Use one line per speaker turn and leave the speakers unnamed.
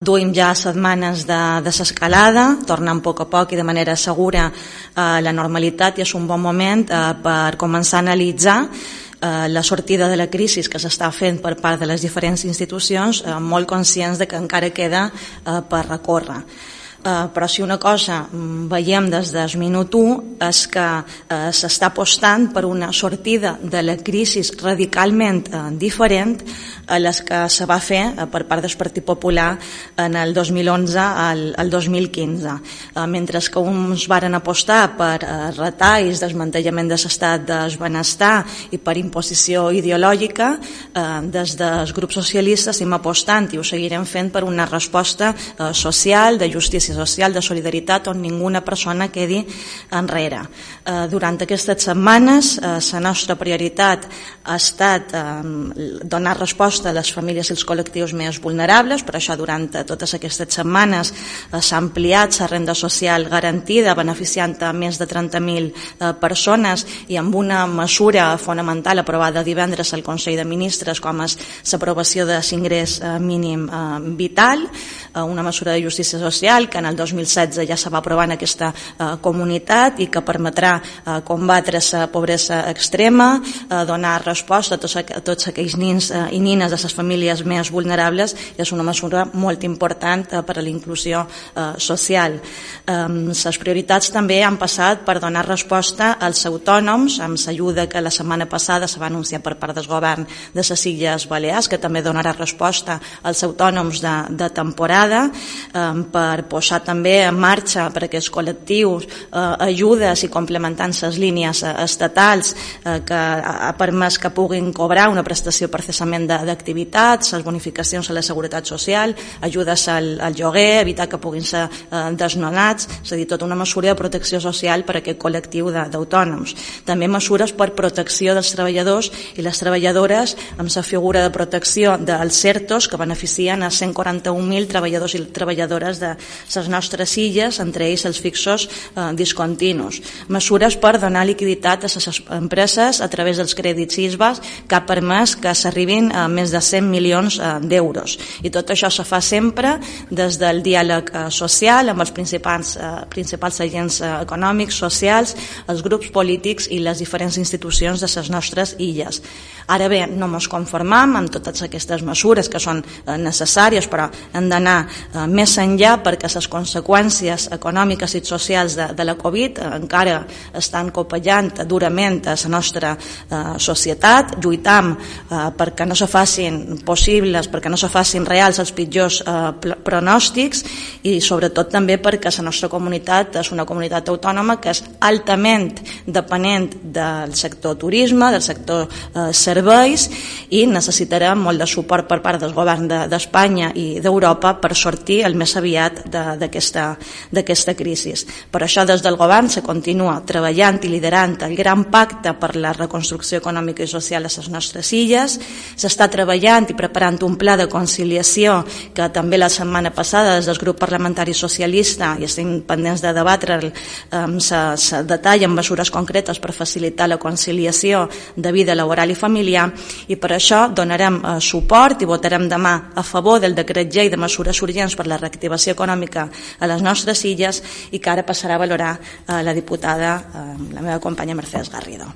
Duim ja setmanes de desescalada, tornant a poc a poc i de manera segura a la normalitat i és un bon moment eh, per començar a analitzar eh, la sortida de la crisi que s'està fent per part de les diferents institucions, eh, molt conscients de que encara queda eh, per recórrer. Eh, però si una cosa mm, veiem des del minut 1 és que eh, s'està apostant per una sortida de la crisi radicalment eh, diferent a les que se va fer eh, per part del Partit Popular en el 2011 al, al 2015. Eh, mentre que uns varen apostar per eh, retalls, desmantellament de l'estat del benestar i per imposició ideològica, des dels grups socialistes estem apostant i ho seguirem fent per una resposta social, de justícia social, de solidaritat, on ninguna persona quedi enrere. Durant aquestes setmanes, la nostra prioritat ha estat donar resposta a les famílies i els col·lectius més vulnerables, per això durant totes aquestes setmanes eh, s'ha ampliat la renda social garantida, beneficiant a més de 30.000 eh, persones i amb una mesura fonamental aprovada divendres al Consell de Ministres com és l'aprovació de l'ingrés eh, mínim vital, una mesura de justícia social que en el 2016 ja se va aprovar en aquesta comunitat i que permetrà combatre la pobresa extrema, donar resposta a tots, a tots aquells nins i nines de les famílies més vulnerables i és una mesura molt important eh, per a la inclusió eh, social. Les prioritats també han passat per donar resposta als autònoms amb l'ajuda que la setmana passada se va anunciar per part del govern de les Illes Balears, que també donarà resposta als autònoms de, de temporada eh, per posar també en marxa per aquests col·lectius eh, ajudes i complementant les línies eh, estatals eh, que ha permès que puguin cobrar una prestació per cessament d'activitats, les bonificacions a la seguretat social, ajudes al, al lloguer, evitar que puguin ser eh, desnonats, és a dir, tota una mesura de protecció social per a aquest col·lectiu d'autònoms. També mesures per protecció dels treballadors i les treballadores amb la figura de protecció dels CERTOS que beneficien a 141.000 treballadors i treballadores de les nostres illes, entre ells els fixos eh, discontinus. Mesures per donar liquiditat a les empreses a través dels crèdits ISBAs que ha permès que s'arribin a més de 100 milions eh, d'euros. I tot això se fa sempre des del diàleg eh, social amb els principals, eh, principals agents econòmics, socials, els grups polítics i les diferents institucions de les nostres illes. Ara bé, no ens conformam amb totes aquestes mesures que són necessàries, però hem d'anar més enllà perquè les conseqüències econòmiques i socials de, de la Covid encara estan copellant durament a la nostra eh, societat, lluitam eh, perquè no se facin possibles, perquè no se facin reals els pitjors eh, pronòstics i sobretot també perquè la nostra comunitat és una comunitat autònoma que és altament dependent del sector turisme, del sector eh, serveis i necessitarem molt de suport per part del govern d'Espanya de, i d'Europa per sortir el més aviat d'aquesta crisi. Per això des del govern se continua treballant i liderant el gran pacte per la reconstrucció econòmica i social de les nostres illes, s'està treballant i preparant un pla de conciliació que també la setmana passada des del grup parlamentari socialista i estem pendents de debatre se, se detalla en mesures concretes per facilitar la conciliació de vida laboral i familiar i per això donarem eh, suport i votarem demà a favor del decret llei de mesures urgents per la reactivació econòmica a les nostres illes i que ara passarà a valorar eh, la diputada, eh, la meva companya Mercedes Garrido.